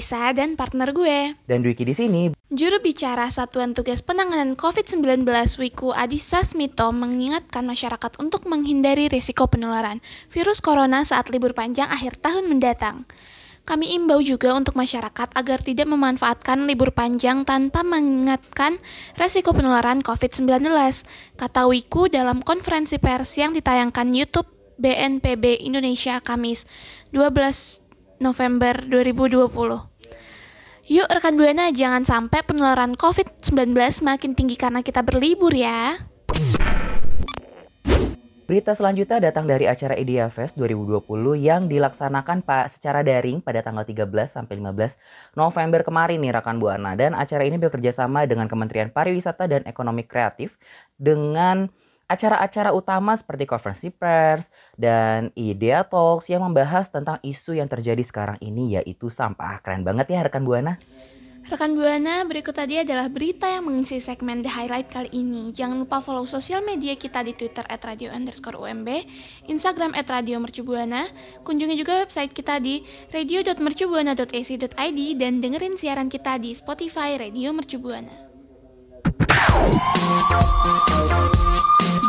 Raisa dan partner gue. Dan Dwiki di sini. Juru bicara Satuan Tugas Penanganan COVID-19 Wiku Adhisa Smito mengingatkan masyarakat untuk menghindari risiko penularan virus corona saat libur panjang akhir tahun mendatang. Kami imbau juga untuk masyarakat agar tidak memanfaatkan libur panjang tanpa mengingatkan resiko penularan COVID-19, kata Wiku dalam konferensi pers yang ditayangkan YouTube BNPB Indonesia Kamis 12 November 2020. Yuk rekan Buana jangan sampai penularan COVID-19 makin tinggi karena kita berlibur ya. Berita selanjutnya datang dari acara Idea Fest 2020 yang dilaksanakan Pak secara daring pada tanggal 13 sampai 15 November kemarin nih rekan Buana dan acara ini bekerja sama dengan Kementerian Pariwisata dan Ekonomi Kreatif dengan acara-acara utama seperti konferensi pers dan Idea Talks yang membahas tentang isu yang terjadi sekarang ini yaitu sampah. Keren banget ya rekan Buana. Rekan Buana, berikut tadi adalah berita yang mengisi segmen The Highlight kali ini. Jangan lupa follow sosial media kita di Twitter at radio underscore UMB, Instagram at radio mercubuana, kunjungi juga website kita di radio.mercubuana.ac.id, dan dengerin siaran kita di Spotify Radio Mercubuana.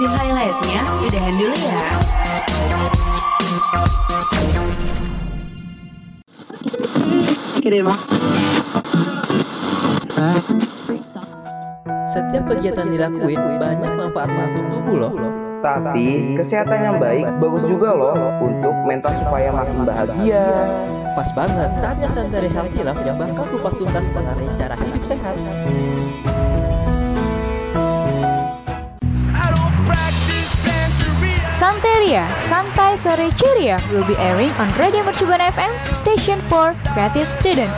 The Highlight-nya udahan dulu ya. Setiap kegiatan dilakuin banyak manfaatnya untuk tubuh loh. Tapi kesehatan yang baik bagus juga loh untuk mental supaya makin bahagia. Pas banget, saatnya Santari Healthy Life yang bakal kupas tuntas mengenai cara hidup sehat. Santeria, Santai Sore Ceria will be airing on Radio Mercubuana FM, Station for Creative Student.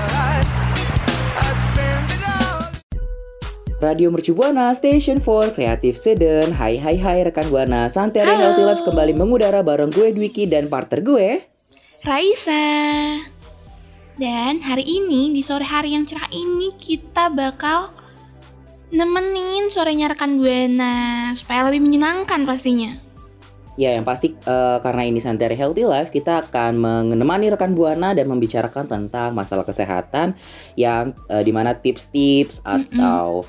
Radio Mercu Buana Station for Creative Student Hai hai hai rekan Buana Santai Halo. Healthy Life kembali mengudara bareng gue Dwiki dan partner gue Raisa. Dan hari ini, di sore hari yang cerah ini, kita bakal nemenin sorenya rekan Buana supaya lebih menyenangkan pastinya. Ya yang pasti eh, karena ini Santai Healthy Life kita akan menemani rekan Buana dan membicarakan tentang masalah kesehatan Yang eh, di mana tips-tips atau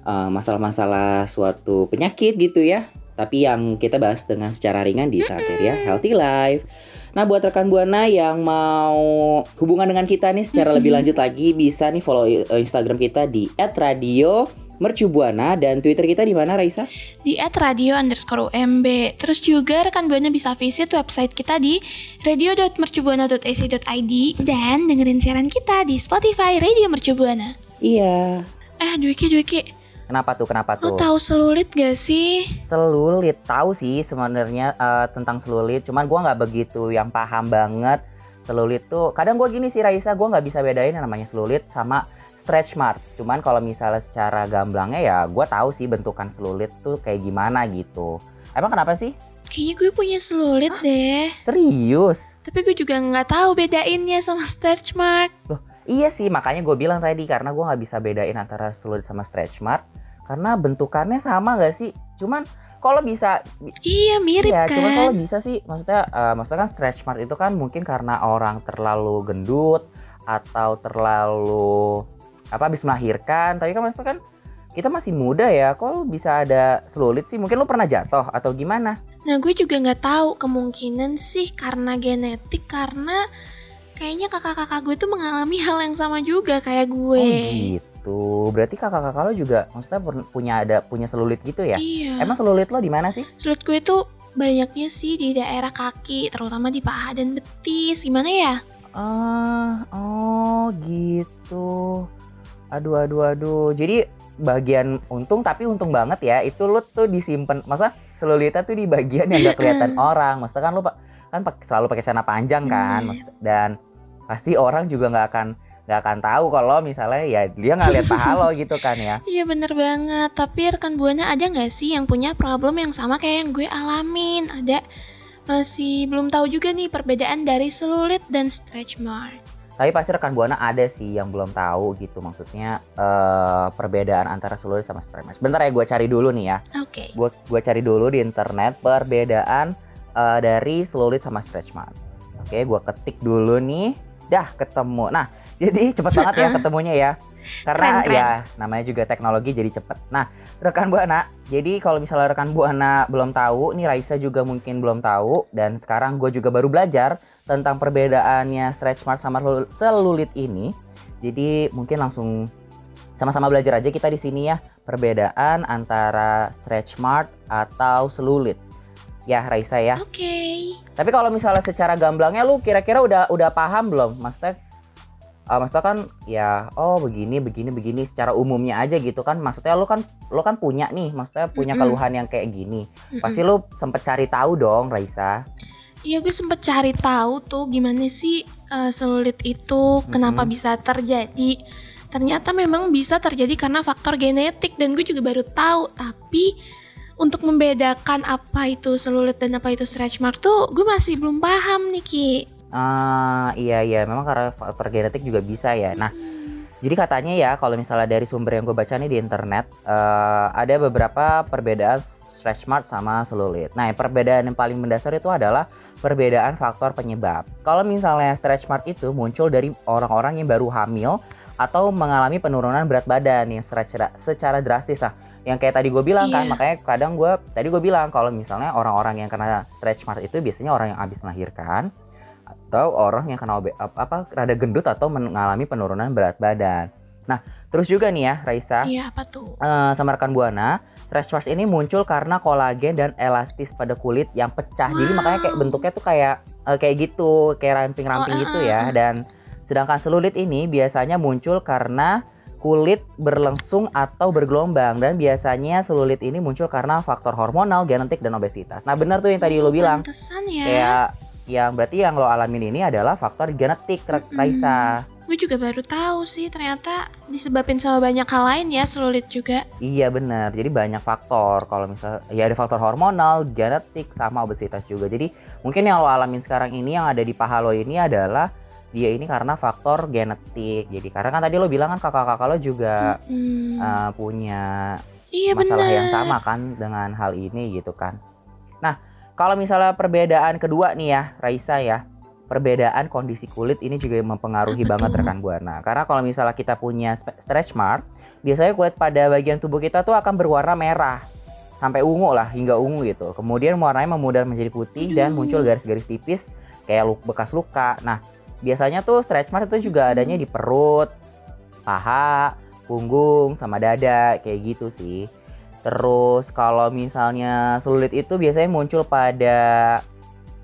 eh, masalah-masalah suatu penyakit gitu ya Tapi yang kita bahas dengan secara ringan di Santeria Healthy Life. Nah buat rekan Buana yang mau hubungan dengan kita nih secara lebih lanjut lagi Bisa nih follow Instagram kita di @radio Mercubuana dan Twitter kita di mana Raisa? Di at radio underscore UMB. Terus juga rekan Buana bisa visit website kita di radio.mercubuana.ac.id dan dengerin siaran kita di Spotify Radio Mercubuana. Iya. Eh, Dwiki, Dwiki, Kenapa tuh? Kenapa lo tuh? tahu selulit gak sih? Selulit tahu sih sebenarnya eh, tentang selulit, cuman gua nggak begitu yang paham banget selulit tuh. Kadang gua gini sih Raisa, gua nggak bisa bedain yang namanya selulit sama stretch mark. Cuman kalau misalnya secara gamblangnya ya gua tahu sih bentukan selulit tuh kayak gimana gitu. Emang kenapa sih? Kayaknya gue punya selulit deh. Serius? Tapi gue juga nggak tahu bedainnya sama stretch mark. Iya sih, makanya gue bilang tadi karena gua nggak bisa bedain antara selulit sama stretch mark karena bentukannya sama nggak sih? Cuman kalau bisa Iya, mirip Iya, cuman kalau kan? bisa sih, maksudnya, eh, maksudnya kan stretch mark itu kan mungkin karena orang terlalu gendut atau terlalu apa habis melahirkan. Tapi kan maksudnya kan kita masih muda ya, kok lu bisa ada selulit sih? Mungkin lu pernah jatuh atau gimana? Nah, gue juga nggak tahu kemungkinan sih karena genetik karena kayaknya kakak-kakak gue tuh mengalami hal yang sama juga kayak gue. Oh gitu. Berarti kakak-kakak lo juga maksudnya pun- punya ada punya selulit gitu ya? Iya. Emang selulit lo di mana sih? Sulit gue tuh banyaknya sih di daerah kaki, terutama di paha dan betis. Gimana ya? Ah, oh gitu. Aduh, aduh, aduh. Jadi bagian untung tapi untung banget ya itu lu tuh disimpan masa selulitnya tuh di bagian yang gak kelihatan orang maksudnya kan lu kan selalu pakai celana panjang kan Bener. maksud- dan pasti orang juga nggak akan nggak akan tahu kalau misalnya ya dia nggak lihat paha lo gitu kan ya Iya bener banget, tapi rekan Buana ada nggak sih yang punya problem yang sama kayak yang gue alamin? Ada masih belum tahu juga nih perbedaan dari selulit dan stretch mark. Tapi pasti rekan buana ada sih yang belum tahu gitu maksudnya eh, perbedaan antara selulit sama stretch mark. Bentar ya gue cari dulu nih ya. Oke. Gue gue cari dulu di internet perbedaan eh, dari selulit sama stretch mark. Oke, gue ketik dulu nih. Dah ketemu. Nah, jadi cepet banget ya ketemunya ya. Karena Keren, keren. ya namanya juga teknologi jadi cepet. Nah, rekan buana. Jadi kalau misalnya rekan buana belum tahu, nih Raisa juga mungkin belum tahu dan sekarang gue juga baru belajar tentang perbedaannya stretch mark sama selu- selulit ini. Jadi mungkin langsung sama-sama belajar aja kita di sini ya perbedaan antara stretch mark atau selulit. Ya Raisa ya. Oke. Tapi kalau misalnya secara gamblangnya lu kira-kira udah udah paham belum? Maksudnya eh, maksudnya kan ya oh begini begini begini secara umumnya aja gitu kan. Maksudnya lu kan lu kan punya nih, maksudnya punya Mm-mm. keluhan yang kayak gini. Mm-mm. Pasti lu sempet cari tahu dong Raisa. Iya gue sempet cari tahu tuh gimana sih eh, selulit itu kenapa Mm-mm. bisa terjadi. Ternyata memang bisa terjadi karena faktor genetik dan gue juga baru tahu. Tapi untuk membedakan apa itu selulit dan apa itu stretch mark tuh gue masih belum paham nih Ki. Ah iya iya memang karena faktor genetik juga bisa ya. Nah jadi katanya ya kalau misalnya dari sumber yang gue baca nih di internet eh, ada beberapa perbedaan stretch mark sama selulit. Nah perbedaan yang paling mendasar itu adalah perbedaan faktor penyebab. Kalau misalnya stretch mark itu muncul dari orang-orang yang baru hamil atau mengalami penurunan berat badan yang secara, secara drastis lah. Yang kayak tadi gue bilang kan, Iya. makanya kadang gue tadi gue bilang kalau misalnya orang-orang yang kena stretch mark itu biasanya orang yang habis melahirkan atau orang yang kena ap- apa rada gendut atau mengalami penurunan berat badan. Nah, terus juga nih ya, Raisa, Iya apa tuh? eh, sama rekan Buana, stretch marks ini muncul karena kolagen dan elastis pada kulit yang pecah. Jadi Wow. makanya kayak bentuknya tuh kayak eh, kayak gitu, kayak ramping-ramping Oh, gitu eh, ya. eh, Dan sedangkan selulit ini biasanya muncul karena kulit berlangsung atau bergelombang dan biasanya selulit ini muncul karena faktor hormonal, genetik dan obesitas. Nah, benar tuh yang tadi lo Oh, bilang. Ya. Kayak yang berarti yang lo alamin ini adalah faktor genetik, Ra- Mm-mm. Raisa. Gue juga baru tahu sih ternyata disebabin sama banyak hal lain ya selulit juga. Iya benar. Jadi banyak faktor. Kalau misalnya ya ada faktor hormonal, genetik, sama obesitas juga. Jadi mungkin yang lo alamin sekarang ini yang ada di paha lo ini adalah dia ini karena faktor genetik. Jadi karena kan tadi lo bilang kan kakak-kakak lo juga Hmm. uh, punya iya masalah bener. yang sama kan dengan hal ini gitu kan. Nah, kalau misalnya perbedaan kedua nih ya, Raisa ya, perbedaan kondisi kulit ini juga mempengaruhi banget rekan Buana. Karena kalau misalnya kita punya stretch mark, biasanya kulit pada bagian tubuh kita tuh akan berwarna merah sampai ungu lah hingga ungu gitu. Kemudian warnanya memudar menjadi putih dan muncul garis-garis tipis kayak lu- bekas luka. Nah, biasanya tuh stretch mark itu juga adanya di perut, paha, punggung, sama dada kayak gitu sih. Terus kalau misalnya selulit itu biasanya muncul pada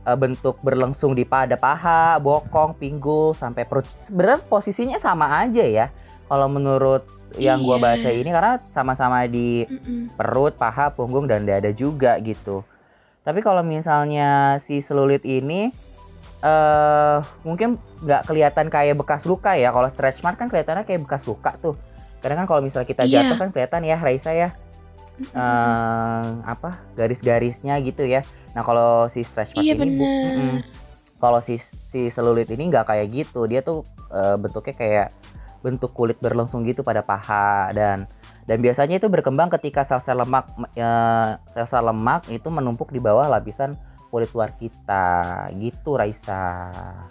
eh, bentuk berlangsung di pada paha, bokong, pinggul sampai perut. Sebenarnya posisinya sama aja ya. Kalau menurut yang gua Iya. baca ini karena sama-sama di Mm-mm. perut, paha, punggung dan dada juga gitu. Tapi kalau misalnya si selulit ini eh mungkin nggak kelihatan kayak bekas luka ya. Kalau stretch mark kan kelihatannya kayak bekas luka tuh. Karena kan kalau misalnya kita Iya. jatuh kan kelihatan ya Raisa ya eh apa garis-garisnya gitu ya. Nah kalau si stretch mark Iya ini bu- bener. mm-mm. kalau si si selulit ini nggak kayak gitu. Dia tuh eh, bentuknya kayak bentuk kulit berlangsung gitu pada paha dan dan biasanya itu berkembang ketika sel-sel lemak eh, sel-sel lemak itu menumpuk di bawah lapisan kulit luar kita gitu Raisa.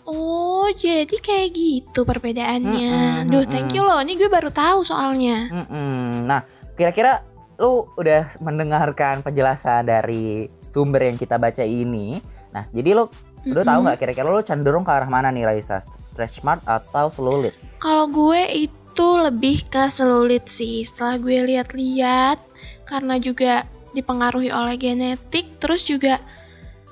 Oh jadi kayak gitu perbedaannya. Mm-mm, Duh mm-mm. thank you loh, ini gue baru tahu soalnya. Mm-mm. Nah kira-kira lu udah mendengarkan penjelasan dari sumber yang kita baca ini. Nah jadi lu lu tahu Mm-mm. nggak kira-kira lu cenderung ke arah mana nih Raisa? Stretch mark atau selulit? Kalau gue itu lebih ke selulit sih. Setelah gue lihat-lihat, karena juga dipengaruhi oleh genetik, terus juga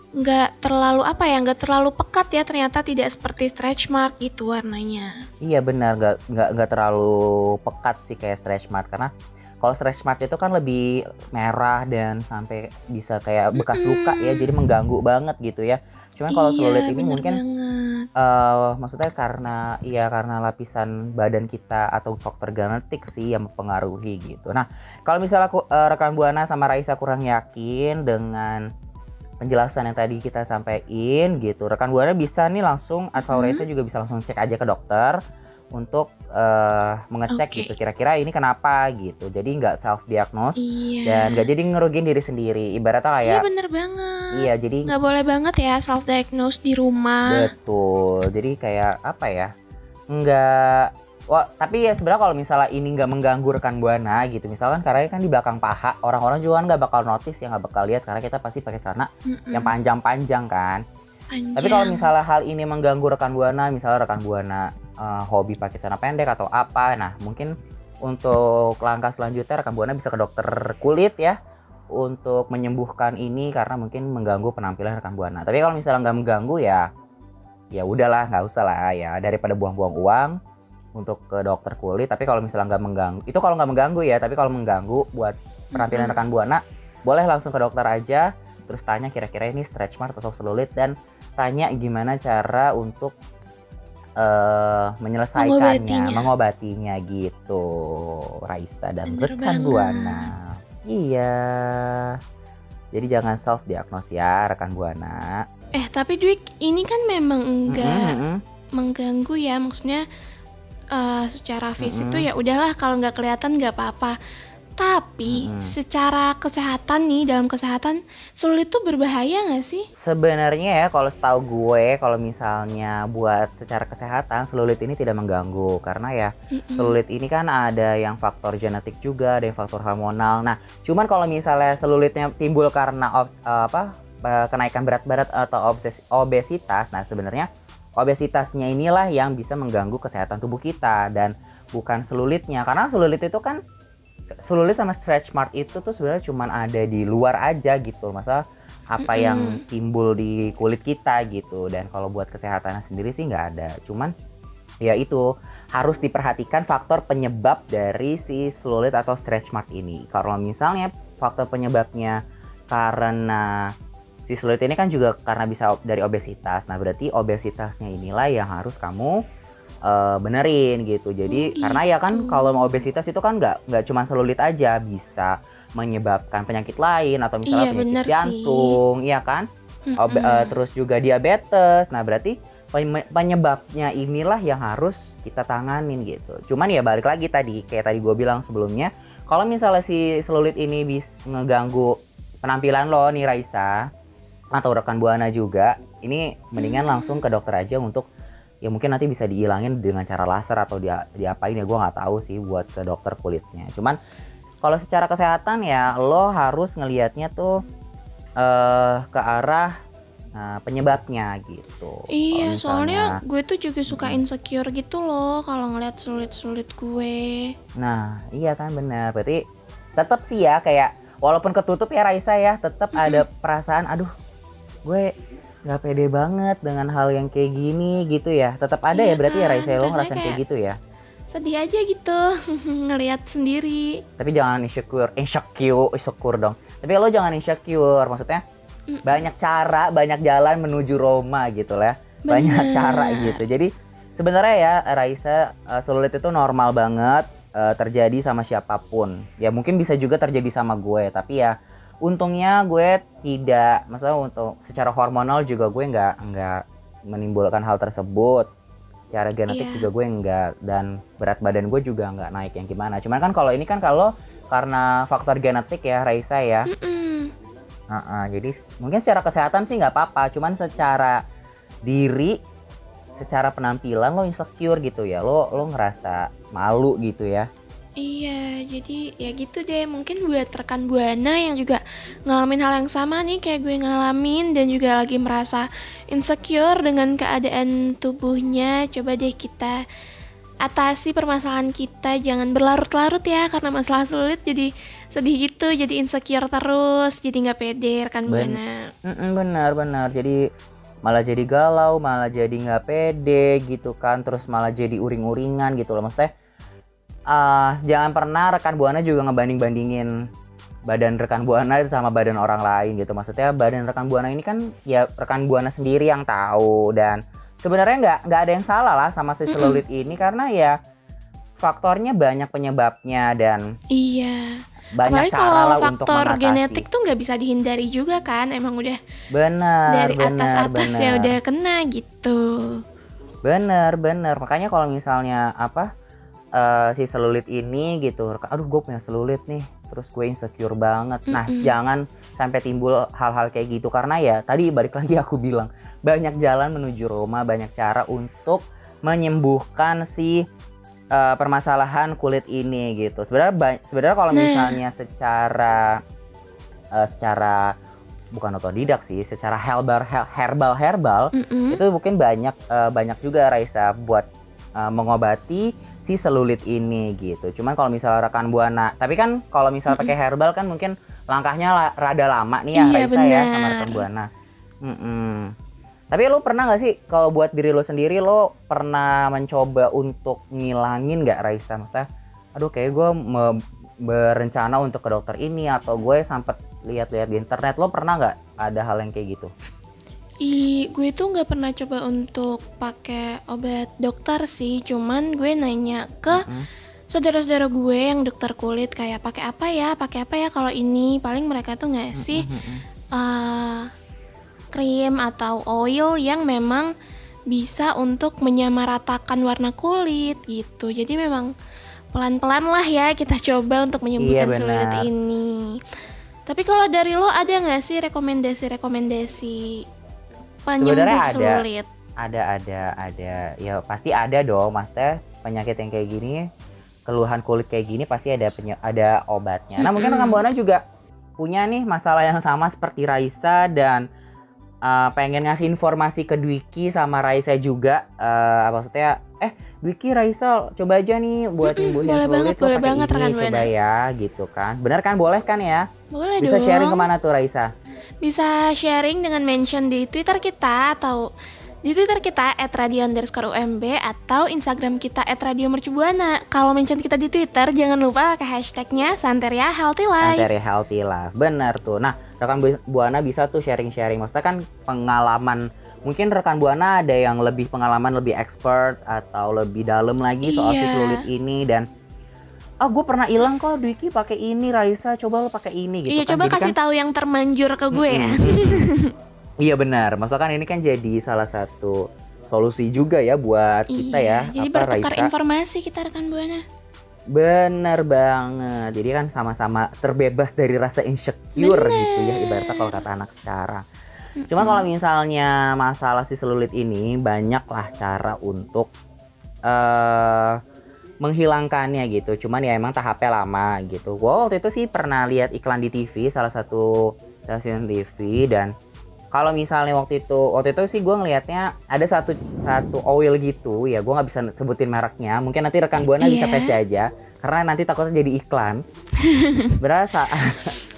nggak terlalu apa ya, nggak terlalu pekat ya. Ternyata tidak seperti stretch mark gitu warnanya. Iya benar, nggak nggak nggak terlalu pekat sih kayak stretch mark karena kalau stretch mark itu kan lebih merah dan sampai bisa kayak bekas luka ya jadi mengganggu banget gitu ya cuman kalau Iya, selulit ini mungkin banget. eh maksudnya karena iya karena lapisan badan kita atau faktor genetik sih yang mempengaruhi gitu. Nah, kalau misalnya aku, eh, rekan Buana sama Raisa kurang yakin dengan penjelasan yang tadi kita sampaikan gitu, rekan Buana bisa nih langsung atau Mhm. Raisa juga bisa langsung cek aja ke dokter untuk eh, mengecek Oke. gitu kira-kira ini kenapa gitu. Jadi nggak self diagnose Iya. dan nggak jadi ngerugiin diri sendiri. Ibaratnya Iya kayak bener banget. iya jadi Nggak boleh banget ya self diagnose di rumah. Betul. Jadi kayak apa ya? Enggak Wah, tapi ya sebenarnya kalau misalnya ini nggak mengganggu rekan buana gitu, misalkan karena kan di belakang paha, orang-orang juga kan nggak bakal notice ya nggak bakal lihat karena kita pasti pakai celana yang panjang-panjang kan. Panjang. Tapi kalau misalnya hal ini mengganggu rekan buana, misalnya rekan buana eh, hobi pakai celana pendek atau apa, nah mungkin untuk langkah selanjutnya rekan buana bisa ke dokter kulit ya untuk menyembuhkan ini karena mungkin mengganggu penampilan rekan buana. Tapi kalau misalnya nggak mengganggu ya ya udahlah nggak usah lah ya daripada buang-buang uang untuk ke dokter kulit. Tapi kalau misalnya nggak mengganggu, itu kalau nggak mengganggu ya. Tapi kalau mengganggu buat penampilan rekan buana, boleh langsung ke dokter aja. Terus tanya kira-kira ini stretch mark atau selulit dan tanya gimana cara untuk eh menyelesaikannya, Mengobatinya. mengobatinya gitu. Raisa dan rekan buana. Iya. Jadi jangan self diagnos ya rekan buana. Eh tapi Dwik ini kan memang enggak Mm-mm, mm-mm. mengganggu ya maksudnya eh, secara fisik Mm-mm. tuh ya udahlah kalau nggak kelihatan nggak apa-apa. Tapi Mm-mm. secara kesehatan nih dalam kesehatan sulit tuh berbahaya nggak sih? Sebenarnya ya kalau setahu gue kalau misalnya buat secara kesehatan selulit ini tidak mengganggu karena ya Mm-mm. selulit ini kan ada yang faktor genetik juga, ada yang faktor hormonal. Nah, cuman kalau misalnya selulitnya timbul karena ob- eh, apa eh, kenaikan berat badan atau obses- obesitas, nah sebenarnya obesitasnya inilah yang bisa mengganggu kesehatan tubuh kita dan bukan selulitnya karena selulit itu kan selulit sama stretch mark itu tuh sebenarnya cuman ada di luar aja gitu. Masa apa Mm-mm. yang timbul di kulit kita gitu. Dan kalau buat kesehatan sendiri sih nggak ada. Cuman ya itu harus diperhatikan faktor penyebab dari si selulit atau stretch mark ini. Kalau misalnya faktor penyebabnya karena si selulit ini kan juga karena bisa dari obesitas. Nah berarti obesitasnya inilah yang harus kamu eh, benerin gitu jadi Oh, karena ya kan gitu. kalau obesitas itu kan nggak nggak cuma selulit aja bisa menyebabkan penyakit lain atau misalnya Iya, penyakit sih. jantung iya kan Obe- Mm-mm. eh, terus juga diabetes. Nah, berarti penye- penyebabnya inilah yang harus kita tanganin gitu. Cuman ya balik lagi tadi, kayak tadi gue bilang sebelumnya, kalau misalnya si selulit ini bisa ngeganggu penampilan lo nih Raisa atau rekan Buana juga, ini mendingan Hmm. langsung ke dokter aja untuk ya mungkin nanti bisa dihilangin dengan cara laser atau dia diapain ya gue nggak tahu sih buat ke dokter kulitnya. Cuman kalau secara kesehatan ya lo harus ngelihatnya tuh eh ke arah nah, penyebabnya gitu. Iya, Kalau soalnya misalnya- gue tuh juga suka insecure gitu loh kalau ngeliat sulit-sulit gue. Nah, iya kan benar. Berarti tetap sih ya kayak walaupun ketutup ya Raisa ya, tetap ada perasaan aduh, gue nggak pede banget dengan hal yang kayak gini gitu ya. Tetap ada Iya ya berarti ya kan, Raisa lo rasanya ngerasain kayak kayak- gitu ya. Sedih aja gitu ngelihat sendiri. Tapi jangan insecure, insecure, insecure dong. Tapi lo jangan insecure, maksudnya Mm. banyak cara, banyak jalan menuju Roma gitu lah. Banyak Bener. cara gitu. Jadi sebenarnya ya Raisa eh, selulit itu normal banget eh, terjadi sama siapa pun. Ya mungkin bisa juga terjadi sama gue, tapi ya untungnya gue tidak, maksudnya untuk secara hormonal juga gue nggak nggak menimbulkan hal tersebut. Secara genetik Iya. juga gue nggak dan berat badan gue juga nggak naik yang gimana. Cuman kan kalau ini kan kalau karena faktor genetik ya Raisa ya. Mm-mm. Heeh, jadi s- mungkin secara kesehatan sih nggak apa-apa, cuman secara diri, secara penampilan lo insecure gitu ya, lo lo ngerasa malu gitu ya. Iya, jadi ya gitu deh. Mungkin buat rekan Buana yang juga ngalamin hal yang sama nih kayak gue ngalamin dan juga lagi merasa insecure dengan keadaan tubuhnya. Coba deh kita atasi permasalahan kita, jangan berlarut-larut ya karena masalah sulit jadi sedih gitu, jadi insecure terus, jadi nggak pede rekan Ben- Buana. Benar benar, jadi malah jadi galau, malah jadi nggak pede gitu kan, terus malah jadi uring-uringan gitu loh, maksudnya eh, jangan pernah rekan buana juga ngebanding-bandingin badan rekan buana sama badan orang lain gitu. Maksudnya badan rekan buana ini kan ya rekan buana sendiri yang tahu dan sebenarnya nggak nggak ada yang salah lah sama si selulit ini karena ya faktornya banyak penyebabnya dan Iya. banyak Apalagi cara kalau lah untuk faktor mengatasi. genetik tuh nggak bisa dihindari juga kan. Emang udah Bener, dari bener, atas-atas ya bener. udah kena gitu. Bener, bener. Makanya kalau misalnya apa eh, si selulit ini gitu, aduh gue punya selulit nih, terus gue insecure banget. Nah, Mm-mm. jangan sampai timbul hal-hal kayak gitu karena ya tadi balik lagi aku bilang banyak jalan menuju Roma, banyak cara untuk menyembuhkan si eh, permasalahan kulit ini gitu. Sebenarnya sebenarnya kalau Nah. misalnya secara eh, secara bukan otodidak sih, secara herbal herbal herbal Mm-mm. itu mungkin banyak eh, banyak juga Raisa buat eh, mengobati si selulit ini gitu. Cuman kalau misalnya rekan buana, tapi kan kalau misalnya pakai herbal kan mungkin langkahnya la- rada lama nih ya Iya, Raisa ya sama rekan buana. Mm-mm. Tapi lu pernah nggak sih kalau buat diri lu sendiri lo pernah mencoba untuk ngilangin nggak Raisa? Maksudnya, aduh kayak gue berencana untuk ke dokter ini atau gue sempet lihat-lihat di internet. Lo pernah nggak ada hal yang kayak gitu? I, gue tuh nggak pernah coba untuk pakai obat dokter sih, cuman gue nanya ke Mm-mm. saudara-saudara gue yang dokter kulit kayak pakai apa ya, pakai apa ya kalau ini paling mereka tuh ngasih Mm-mm. eh, krim atau oil yang memang bisa untuk menyamaratakan warna kulit gitu. Jadi memang pelan-pelan lah ya kita coba untuk menyembuhkan Iya, selulit ini. Tapi kalau dari lo ada nggak sih rekomendasi-rekomendasi Sebenarnya ada. selulit? Ada, ada, ada. Ya pasti ada dong, maksudnya penyakit yang kayak gini, keluhan kulit kayak gini pasti ada penye- ada obatnya. Nah mungkin rekan buana juga punya nih masalah yang sama seperti Raisa dan uh, pengen ngasih informasi ke Dwiki sama Raisa juga. Uh, maksudnya, eh Dwiki, Raisa coba aja nih buat nyembuhin boleh kulit banget, boleh banget, ini, rekan coba Buana. ya gitu kan. Bener kan? Boleh kan ya? Boleh Bisa dong. sharing ke mana tuh Raisa? Bisa sharing dengan mention di Twitter kita atau di Twitter kita @radio underscore UMB atau Instagram kita @radiomercubuana. Kalau mention kita di Twitter jangan lupa pakai hashtagnya Santeria Healthy Life. Santeria Healthy Life. Bener tuh. Nah, rekan Bu- Buana bisa tuh sharing-sharing. Maksudnya kan pengalaman mungkin rekan Buana ada yang lebih pengalaman lebih expert atau lebih dalam lagi soal si Iya. selulit ini dan ah gue pernah hilang kok Dwiki pakai ini Raisa coba lo pakai ini gitu iya, kan. coba Jadi kasih kan- tahu yang termanjur ke gue ya. Iya benar. Maksudnya kan ini kan jadi salah satu solusi juga ya buat kita ya. Iya, jadi apa, bertukar Raisa? informasi kita rekan Buana. Bener banget. Jadi kan sama-sama terbebas dari rasa insecure gitu ya ibaratnya kalau kata anak sekarang. Cuma kalau misalnya masalah si selulit ini banyaklah cara untuk eh menghilangkannya gitu. Cuman ya emang tahapnya lama gitu. Gua waktu itu sih pernah lihat iklan di TV salah satu stasiun TV dan kalau misalnya waktu itu waktu itu sih gue ngelihatnya ada satu satu oil gitu ya gue nggak bisa sebutin mereknya mungkin nanti rekan buana bisa Iya. tes aja karena nanti takutnya jadi iklan berasa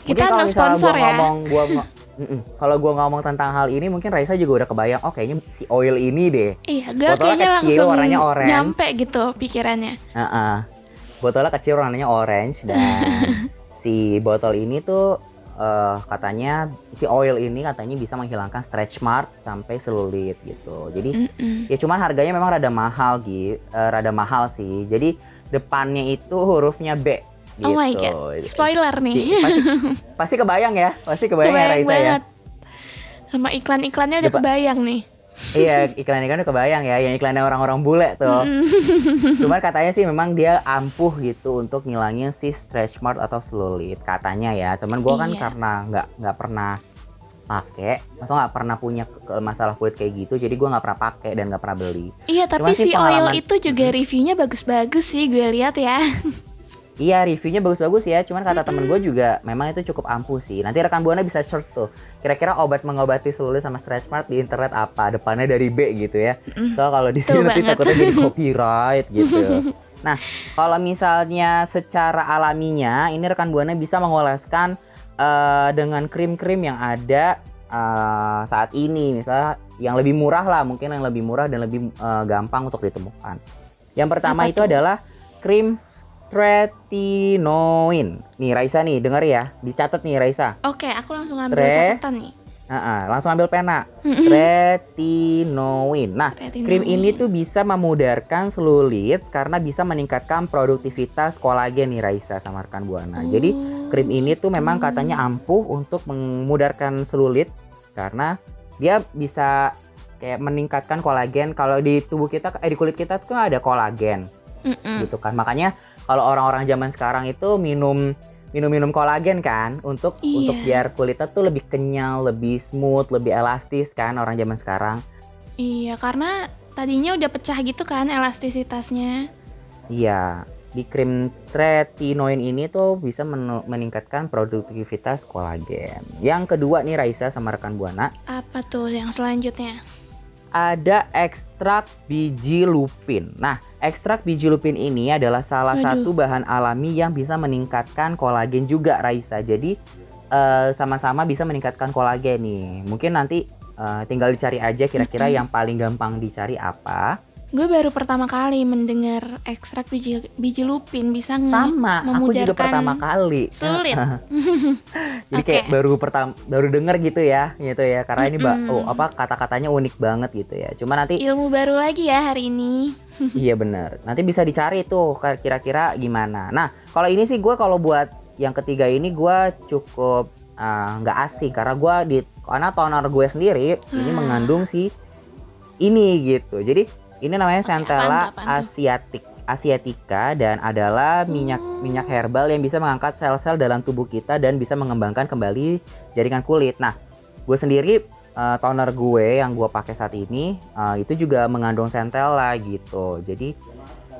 Kita kalau misalnya sponsor ya. ngomong gua ngo- Mm-mm. kalau gue ngomong tentang hal ini mungkin Raisa juga udah kebayang oh kayaknya si oil ini deh Iya, gue kayaknya kecil, langsung warnanya orange. nyampe gitu pikirannya. Heeh. botolnya kecil warnanya orange dan si botol ini tuh eh, katanya si oil ini katanya bisa menghilangkan stretch mark sampai selulit gitu jadi Mm-mm. ya cuman harganya memang rada mahal gitu rada mahal sih jadi depannya itu hurufnya B gitu. Oh my god, spoiler nih. pasti, pasti kebayang ya pasti kebayang, ya Kebayang Raisa ya banget. Sama iklan-iklannya udah kebayang nih. iya iklan iklan udah kebayang ya yang iklannya orang-orang bule tuh Cuman katanya sih memang dia ampuh gitu untuk ngilangin si stretch mark atau selulit katanya ya. Cuman gua kan Iya. karena nggak nggak pernah pakai, masa nggak pernah punya masalah kulit kayak gitu, jadi gua nggak pernah pakai dan nggak pernah beli. Iya, tapi Cuman si oil itu juga reviewnya bagus-bagus sih gue lihat ya. Iya reviewnya bagus-bagus ya, cuman kata temen gue juga memang itu cukup ampuh sih. Nanti rekan buana bisa search tuh, kira-kira obat mengobati selulit sama stretch mark di internet apa? Depannya dari B gitu ya. So kalau di sini nanti takutnya jadi copyright gitu. Nah, kalau misalnya secara alaminya, ini rekan buana bisa mengoleskan eh, dengan krim-krim yang ada eh, saat ini, misalnya yang lebih murah lah, mungkin yang lebih murah dan lebih eh, gampang untuk ditemukan. Yang pertama Apa itu tuh? adalah krim tretinoin. Nih Raisa nih, denger ya. Dicatat nih Raisa. Oke, aku langsung ambil Tre. catatan nih. Ah, ah, langsung ambil pena. Mm-mm. Tretinoin. Nah, Retinoin. krim ini tuh bisa memudarkan selulit karena bisa meningkatkan produktivitas kolagen nih Raisa sama rekan Buana. Jadi Oh, krim ini tuh memang gitu. katanya ampuh untuk memudarkan selulit karena dia bisa kayak meningkatkan kolagen. Kalau di tubuh kita eh di kulit kita tuh ada kolagen Mm-mm. gitu kan. Makanya kalau orang-orang zaman sekarang itu minum minum-minum kolagen kan untuk Iya. untuk biar kulitnya tuh lebih kenyal, lebih smooth, lebih elastis kan orang zaman sekarang. Iya, karena tadinya udah pecah gitu kan elastisitasnya. Iya, di krim tretinoin ini tuh bisa menu- meningkatkan produktivitas kolagen. Yang kedua nih Raisa sama rekan Buana, Apa tuh yang selanjutnya? Ada ekstrak biji lupin. Nah, ekstrak biji lupin ini adalah salah satu bahan alami yang bisa meningkatkan kolagen juga Raisa. Jadi eh, sama-sama bisa meningkatkan kolagen nih. Mungkin nanti eh, tinggal dicari aja kira-kira Mm-mm. yang paling gampang dicari apa. Gue baru pertama kali mendengar ekstrak biji biji lupin bisa Sama, aku juga pertama kali. sulit. Jadi kayak Oke. baru pertama baru denger gitu ya, gitu ya. Karena ini mbak, Mm-mm. oh apa kata-katanya unik banget gitu ya. Cuma nanti Ilmu baru lagi ya hari ini. iya bener. Nanti bisa dicari tuh kira-kira gimana. Nah kalau ini sih gue kalau buat yang ketiga ini gue cukup ah, nggak asing karena gue di karena toner gue sendiri ini Hmm. mengandung si ini gitu. Jadi ini namanya Centella asiatic asiatica dan adalah minyak Oh. minyak herbal yang bisa mengangkat sel-sel dalam tubuh kita dan bisa mengembangkan kembali jaringan kulit. Nah, gue sendiri eh, toner gue yang gue pakai saat ini eh, itu juga mengandung centella gitu. Jadi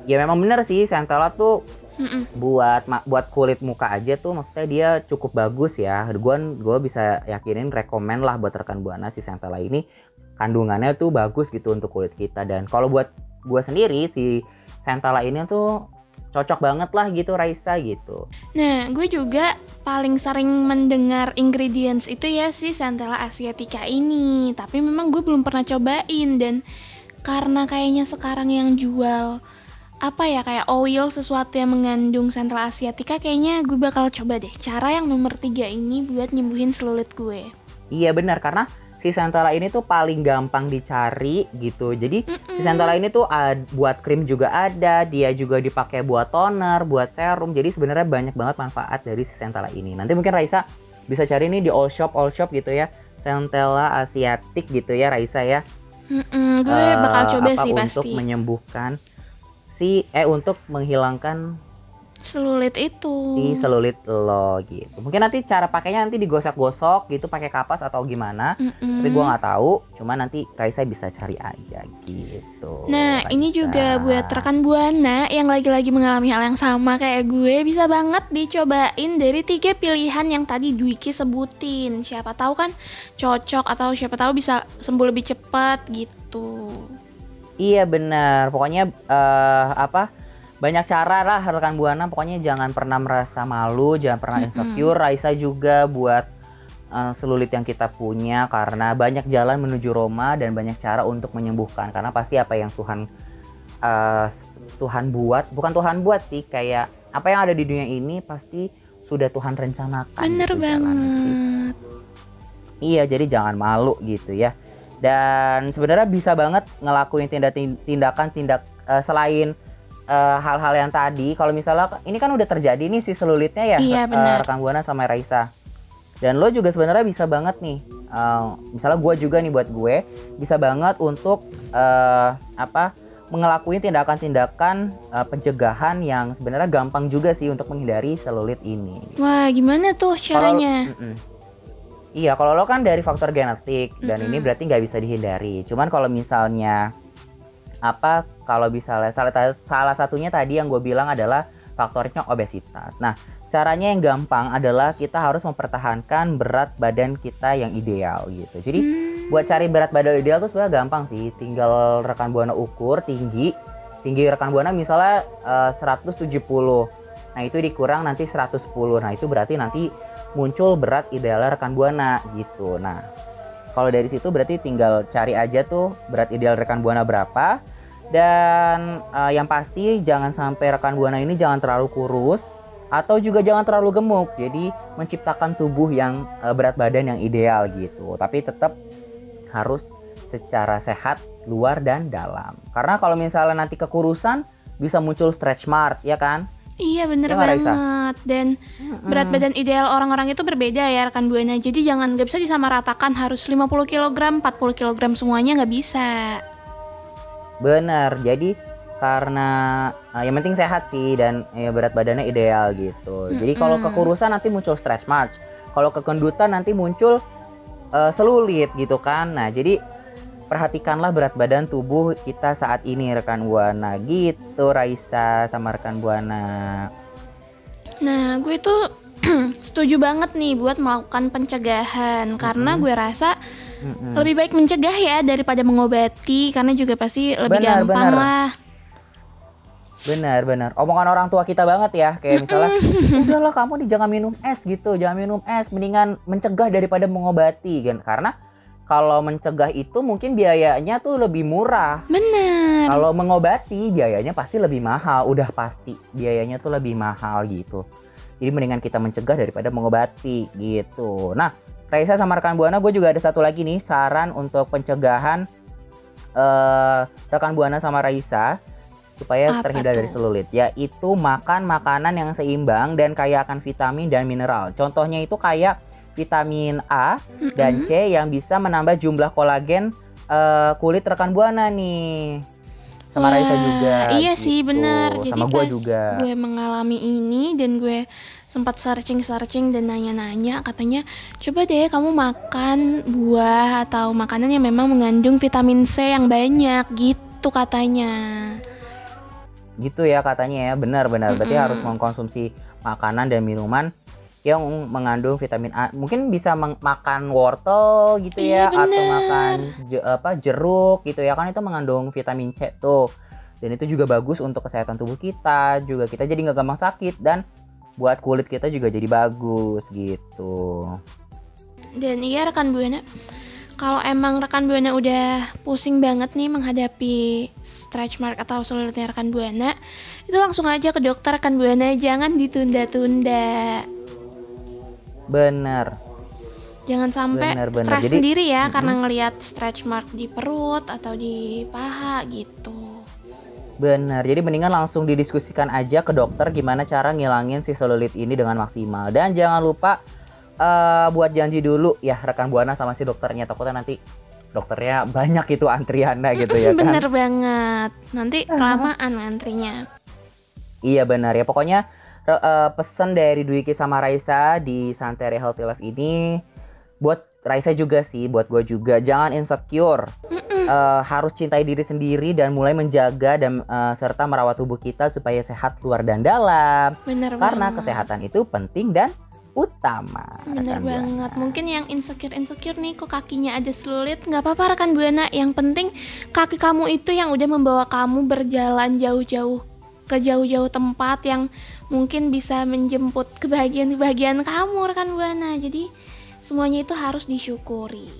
ya memang bener sih centella tuh Mm-mm. buat buat kulit muka aja tuh maksudnya dia cukup bagus ya. Gue gue bisa yakinin rekomen lah buat rekan buana si centella ini kandungannya tuh bagus gitu untuk kulit kita dan kalau buat gue sendiri si centella ini tuh cocok banget lah gitu Raisa gitu. Nah, gue juga paling sering mendengar ingredients itu ya si Centella asiatica ini. Tapi memang gue belum pernah cobain dan karena kayaknya sekarang yang jual apa ya kayak oil sesuatu yang mengandung Centella asiatica kayaknya gue bakal coba deh cara yang nomor tiga ini buat nyembuhin selulit gue. Iya benar karena si centella ini tuh paling gampang dicari gitu. Jadi si centella ini tuh ad- buat krim juga ada, dia juga dipakai buat toner, buat serum. Jadi sebenarnya banyak banget manfaat dari si centella ini. Nanti mungkin Raisa bisa cari nih di all shop all shop gitu ya. Centella asiatic gitu ya Raisa ya. Mm-mm, gue Eh, bakal coba apa, sih untuk pasti. menyembuhkan si eh untuk menghilangkan Selulit itu. si selulit lo gitu. Mungkin nanti cara pakainya nanti digosok-gosok gitu pakai kapas atau gimana. Mm-mm. Tapi gue nggak tahu, cuma nanti Raisa bisa cari aja gitu. Nah, ini Raisa. juga buat rekan Buana yang lagi-lagi mengalami hal yang sama kayak gue bisa banget dicobain dari tiga pilihan yang tadi Dwiki sebutin. Siapa tahu kan cocok atau siapa tahu bisa sembuh lebih cepat gitu. Iya benar. Pokoknya eh, apa? Banyak cara lah rekan buana. Pokoknya jangan pernah merasa malu, jangan pernah insecure. Raisa juga buat eh, selulit yang kita punya karena banyak jalan menuju Roma dan banyak cara untuk menyembuhkan. Karena pasti apa yang Tuhan eh, Tuhan buat, bukan Tuhan buat sih, kayak apa yang ada di dunia ini pasti sudah Tuhan rencanakan. Bener gitu banget. Iya, jadi jangan malu gitu ya. Dan sebenarnya bisa banget ngelakuin tindak tindakan tindak eh, hal-hal yang tadi. Kalau misalnya ini kan udah terjadi nih si selulitnya ya, Iya, benar. rekan buana sama Raisa. Dan lo juga sebenarnya bisa banget nih. eh, misalnya gue juga nih buat gue bisa banget untuk eh, apa ngelakuin tindakan-tindakan eh, pencegahan yang sebenarnya gampang juga sih untuk menghindari selulit ini. Wah, gimana tuh caranya? Mm-mm. Iya, kalau lo kan dari faktor genetik dan Mm-mm. ini berarti nggak bisa dihindari. Cuman kalau misalnya apa? Kalau misalnya salah, salah satunya tadi yang gue bilang adalah faktornya obesitas. Nah, caranya yang gampang adalah kita harus mempertahankan berat badan kita yang ideal gitu. Jadi Hmm, buat cari berat badan ideal tuh sebenarnya gampang sih. Tinggal rekan buana ukur tinggi, tinggi rekan buana misalnya eh, 170. Nah itu dikurang nanti 110. Nah itu berarti nanti muncul berat ideal rekan buana gitu. Nah kalau dari situ berarti tinggal cari aja tuh berat ideal rekan buana berapa Dan uh, yang pasti jangan sampai rekan buana ini jangan terlalu kurus atau juga jangan terlalu gemuk. Jadi menciptakan tubuh yang uh, berat badan yang ideal gitu. Tapi tetap harus secara sehat luar dan dalam. Karena kalau misalnya nanti kekurusan bisa muncul stretch mark, ya kan? Iya bener Ya banget Raisa? dan berat badan ideal orang-orang itu berbeda ya rekan buana. Jadi jangan nggak bisa disamaratakan harus 50 kg, 40 kg semuanya nggak bisa. Bener, jadi karena uh, yang penting sehat sih dan ya, berat badannya ideal gitu. Jadi kalau kekurusan nanti muncul stretch marks, kalau kekendutan nanti muncul uh, selulit gitu kan. Nah jadi perhatikanlah berat badan tubuh kita saat ini rekan buana gitu Raisa sama rekan buana. Nah, gue tuh setuju banget nih buat melakukan pencegahan karena gue rasa Mm-mm. lebih baik mencegah ya daripada mengobati karena juga pasti lebih Benar, gampang benar. lah. Benar, benar. Omongan orang tua kita banget ya, kayak misalnya, udahlah kamu nih jangan minum es gitu, jangan minum es, mendingan mencegah daripada mengobati kan. Karena kalau mencegah itu mungkin biayanya tuh lebih murah. Bener. Kalau mengobati biayanya pasti lebih mahal, udah pasti biayanya tuh lebih mahal gitu. Jadi mendingan kita mencegah daripada mengobati gitu. Nah, Raisa sama rekan Buana, gue juga ada satu lagi nih saran untuk pencegahan eh rekan Buana sama Raisa supaya Apa terhindar dari tuh? selulit, yaitu makan makanan yang seimbang dan kaya akan vitamin dan mineral. Contohnya itu kayak vitamin A dan C yang bisa menambah jumlah kolagen eh, kulit rekan Buana nih. Sama Raisa Wah, juga. Iya sih gitu. benar. Jadi sama gue juga. gue mengalami ini dan gue sempat searching-searching dan nanya-nanya katanya coba deh kamu makan buah atau makanan yang memang mengandung vitamin C yang banyak gitu katanya. gitu ya katanya ya benar-benar berarti Mm-mm. harus mengkonsumsi makanan dan minuman yang mengandung vitamin A mungkin bisa makan wortel gitu Iya, ya atau makan je- apa jeruk gitu ya kan itu mengandung vitamin C tuh dan itu juga bagus untuk kesehatan tubuh kita juga kita jadi nggak gampang sakit dan buat kulit kita juga jadi bagus gitu Dan iya rekan buana, kalau emang rekan buana udah pusing banget nih menghadapi stretch mark atau selulitnya rekan buana, itu langsung aja ke dokter rekan buana, jangan ditunda-tunda. bener Jangan sampai Bener, bener. stres Jadi- sendiri ya Mm-mm. karena ngelihat stretch mark di perut atau di paha gitu. Bener, jadi mendingan langsung didiskusikan aja ke dokter gimana cara ngilangin si selulit ini dengan maksimal. Dan jangan lupa eh, buat janji dulu ya rekan buana sama si dokternya. Takutnya nanti dokternya banyak itu antriannya gitu ya kan. Bener banget. Nanti kelamaan antrinya. Iya benar ya. Pokoknya eh, pesan dari Dwiki sama Raisa di Santere Healthy Life ini buat Raisa juga sih, buat gue juga jangan insecure. Eh, harus cintai diri sendiri dan mulai menjaga dan eh, serta merawat tubuh kita supaya sehat luar dan dalam. Bener Karena banget. kesehatan itu penting dan utama. Bener Buana. banget. Mungkin yang insecure insecure nih kok kakinya ada selulit, nggak apa-apa rekan buana. Yang penting kaki kamu itu yang udah membawa kamu berjalan jauh-jauh ke jauh-jauh tempat yang mungkin bisa menjemput kebahagiaan-kebahagiaan kamu rekan buana. Jadi semuanya itu harus disyukuri.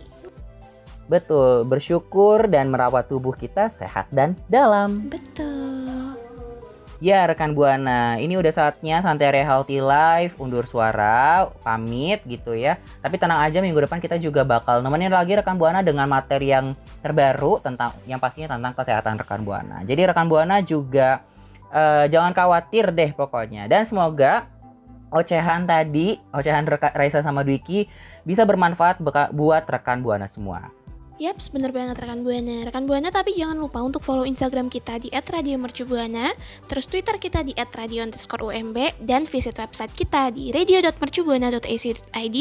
Betul, bersyukur dan merawat tubuh kita sehat dan dalam. Betul. Ya rekan Buana, ini udah saatnya Santere Healthy Life undur suara, pamit gitu ya. Tapi tenang aja minggu depan kita juga bakal nemenin lagi rekan Buana dengan materi yang terbaru tentang yang pastinya tentang kesehatan rekan Buana. Jadi rekan Buana juga eh, jangan khawatir deh pokoknya. Dan semoga ocehan tadi, ocehan Raisa sama Dwiki bisa bermanfaat buat rekan Buana semua. Yaps, bener banget rekan Buana. Rekan Buana tapi jangan lupa untuk follow Instagram kita di @radiomercubuana, terus Twitter kita di @radio_umb dan visit website kita di radio.mercubuana.ac.id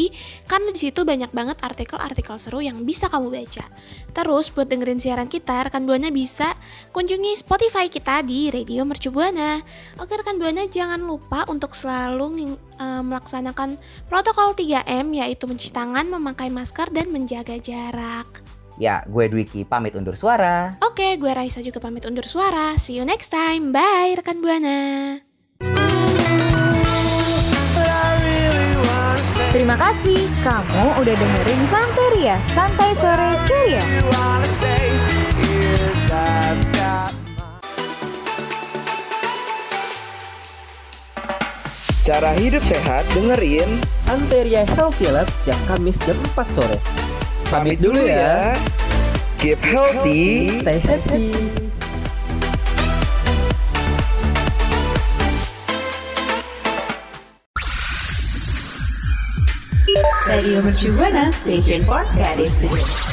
karena di situ banyak banget artikel-artikel seru yang bisa kamu baca. Terus buat dengerin siaran kita, rekan Buana bisa kunjungi Spotify kita di Radio Mercubuana. Oke rekan Buana jangan lupa untuk selalu eh, melaksanakan protokol 3M yaitu mencuci tangan, memakai masker dan menjaga jarak. Ya, gue Dwiki pamit undur suara. Oke, gue Raisa juga pamit undur suara. See you next time. Bye, rekan Buana. Terima kasih kamu udah dengerin Santeria Santai Sore Ceria. Cara hidup sehat dengerin Santeria Healthy Lab setiap Kamis jam 4 sore. Pamit dulu ya. Keep healthy. Stay happy. Radio Mercu Buana Station for Creative Studio.